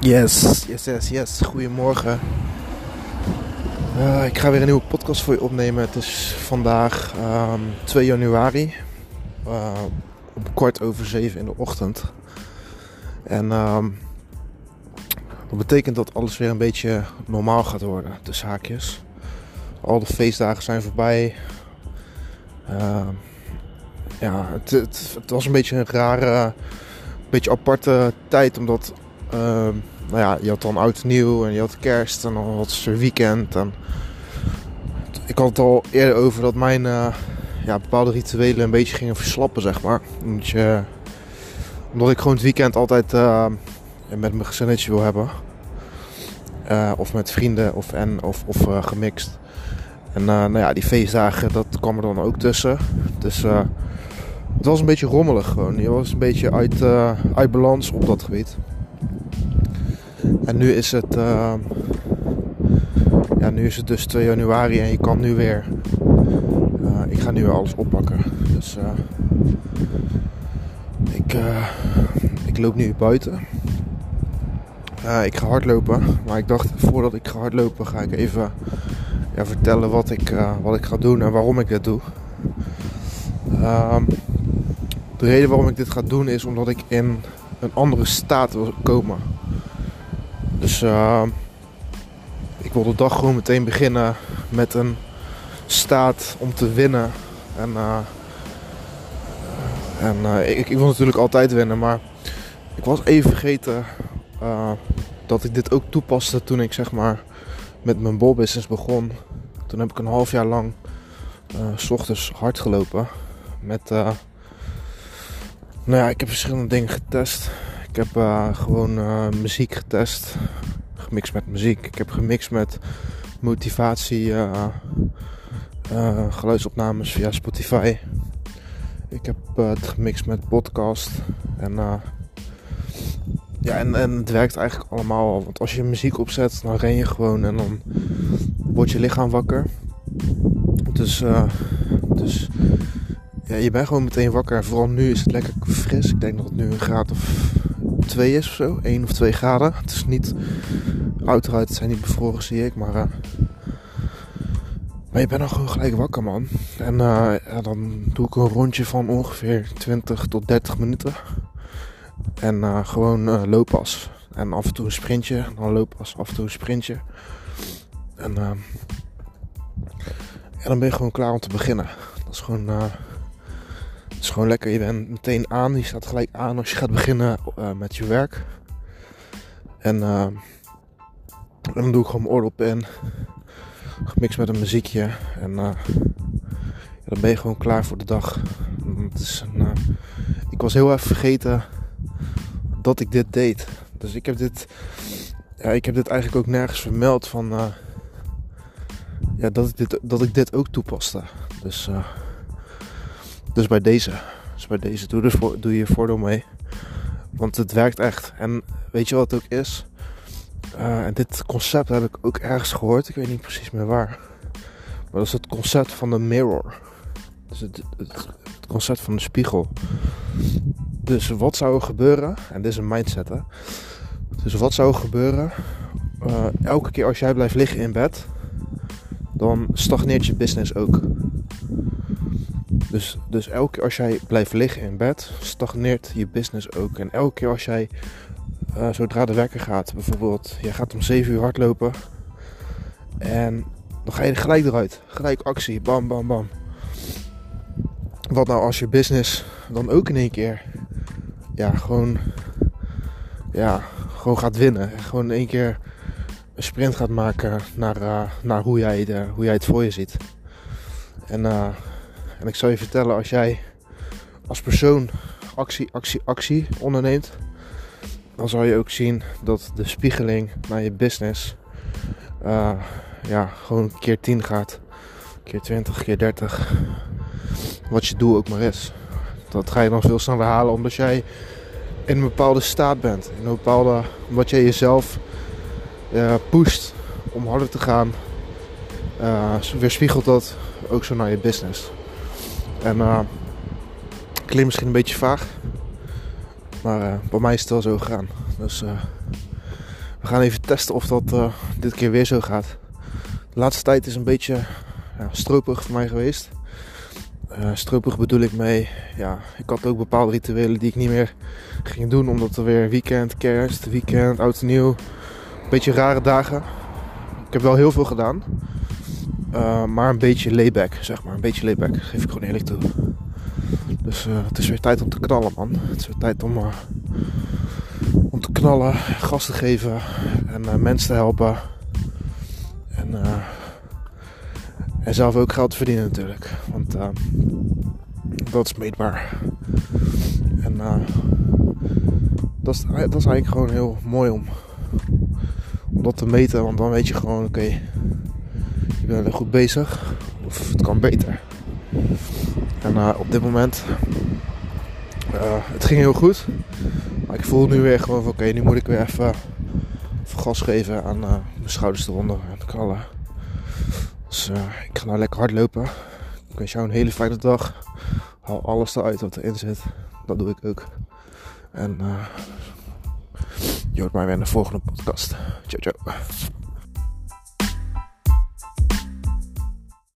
Yes, yes, yes, yes. Goedemorgen. Uh, ik ga weer een nieuwe podcast voor je opnemen. Het is vandaag um, ehm, 2 januari. Uh, om kwart over 7 in de ochtend. En um, dat betekent dat alles weer een beetje normaal gaat worden. De haakjes. Al de feestdagen zijn voorbij. Uh, ja, het, het, het, was een beetje een rare, beetje aparte tijd. Omdat Ehm, nou ja, je had dan oud nieuw en je had kerst en dan had er weekend. En ik had het al eerder over dat mijn uh, ja, bepaalde rituelen een beetje gingen verslappen, zeg maar. Omdat, je, omdat ik gewoon het weekend altijd uh, met mijn gezinnetje wil hebben. Uh, of met vrienden of, en, of, of gemixt. En nou ja, die feestdagen, dat kwam er dan ook tussen. Dus het was een beetje rommelig gewoon. Je was een beetje uit, uit balans op dat gebied. En nu is het, uh, ja, nu is het dus 2 januari en je kan nu weer, uh, ik ga nu weer alles oppakken. Dus uh, ik, ik loop nu buiten. ik ga hardlopen, maar ik dacht voordat ik ga hardlopen ga ik even ja, vertellen wat ik, wat ik ga doen en waarom ik dit doe. Um, de reden waarom ik dit ga doen is omdat ik in een andere staat wil komen. Dus uh, ik wil de dag gewoon meteen beginnen met een staat om te winnen. En, uh, en uh, ik, ik, wil natuurlijk altijd winnen, maar ik was even vergeten dat ik dit ook toepaste toen ik zeg maar met mijn bolbusiness begon. Toen heb ik een half jaar lang s ochtends hard gelopen. Met, nou ja, ik heb verschillende dingen getest. Ik heb uh, gewoon uh, muziek getest. Gemixt met muziek. Ik heb gemixt met motivatie. Uh, geluidsopnames via Spotify. Ik heb het gemixt met podcast. En, ja, en, en het werkt eigenlijk allemaal al. Want als je muziek opzet, dan ren je gewoon en dan wordt je lichaam wakker. Dus, dus ja, je bent gewoon meteen wakker. Vooral nu is het lekker fris. Ik denk dat het nu een graad of 2 is of zo. 1 of 2 graden. Het is niet. Uiteraard, zijn niet bevroren, zie ik. Maar. Uh, maar je bent dan gewoon gelijk wakker, man. En ja, dan doe ik een rondje van ongeveer 20 tot 30 minuten. En uh, gewoon looppas. En af en toe een sprintje. Dan looppas, af en toe een sprintje. En, en dan ben je gewoon klaar om te beginnen. Dat is gewoon het is gewoon lekker. Je bent meteen aan. Je staat gelijk aan als je gaat beginnen uh, met je werk. En, en, dan doe ik gewoon mijn oordop in. Gemixt met een muziekje. En ja, dan ben je gewoon klaar voor de dag. Het is een, ik was heel even vergeten dat ik dit deed. Dus ik heb dit, ja, ik heb dit eigenlijk ook nergens vermeld van ja, dat, ik dit, dat ik dit ook toepaste. Dus dus bij deze. Dus bij deze doe, dus doe je voordeel mee. Want het werkt echt. En weet je wat het ook is? Uh, en dit concept heb ik ook ergens gehoord. Ik weet niet precies meer waar. Maar dat is het concept van de mirror. Dus het, het, concept van de spiegel. Dus wat zou er gebeuren? En dit is een mindset hè. Dus wat zou er gebeuren? Uh, elke keer als jij blijft liggen in bed, dan stagneert je business ook. Dus, dus elke keer als jij blijft liggen in bed, stagneert je business ook. En elke keer als jij, uh, zodra de wekker gaat, bijvoorbeeld, je gaat om 7 uur hardlopen. En dan ga je gelijk eruit. Gelijk actie. Bam, bam, bam. Wat nou als je business dan ook in één keer, ja, gewoon, ja, gewoon gaat winnen. Gewoon in één keer een sprint gaat maken naar, uh, naar hoe, jij de, hoe jij het voor je ziet. En uh, en ik zal je vertellen, als jij als persoon actie, actie, actie onderneemt, dan zal je ook zien dat de spiegeling naar je business uh, ja, gewoon keer 10 gaat. Keer 20, keer 30. Wat je doel ook maar is. Dat ga je dan veel sneller halen omdat jij in een bepaalde staat bent. In een bepaalde, omdat jij jezelf uh, pusht om harder te gaan. Uh, weerspiegelt dat ook zo naar je business. En uh, klinkt misschien een beetje vaag. Maar uh, bij mij is het wel zo gegaan. Dus uh, we gaan even testen of dat dit keer weer zo gaat. De laatste tijd is een beetje ja, stroperig voor mij geweest. Stroperig bedoel ik mee, ja, ik had ook bepaalde rituelen die ik niet meer ging doen. Omdat er weer weekend, kerst, weekend, oud en nieuw. Een beetje rare dagen. Ik heb wel heel veel gedaan. Uh, maar een beetje layback, zeg maar. Een beetje layback, geef ik gewoon eerlijk toe. Dus uh, het is weer tijd om te knallen, man. Het is weer tijd om, uh, om te knallen, gas te geven en mensen te helpen. En, en zelf ook geld te verdienen natuurlijk. Want dat is meetbaar. En dat, is, dat eigenlijk gewoon heel mooi om, om dat te meten. Want dan weet je gewoon, oké, je bent er goed bezig. Of het kan beter. En uh, op dit moment, uh, het ging heel goed. Maar ik voel nu weer gewoon van oké, nu moet ik weer even, gas geven aan uh, mijn schouders eronder en de knallen. Dus ik ga nou lekker hardlopen. Ik wens jou een hele fijne dag. Haal alles eruit wat erin zit. Dat doe ik ook. En je hoort mij weer in de volgende podcast. Ciao, ciao.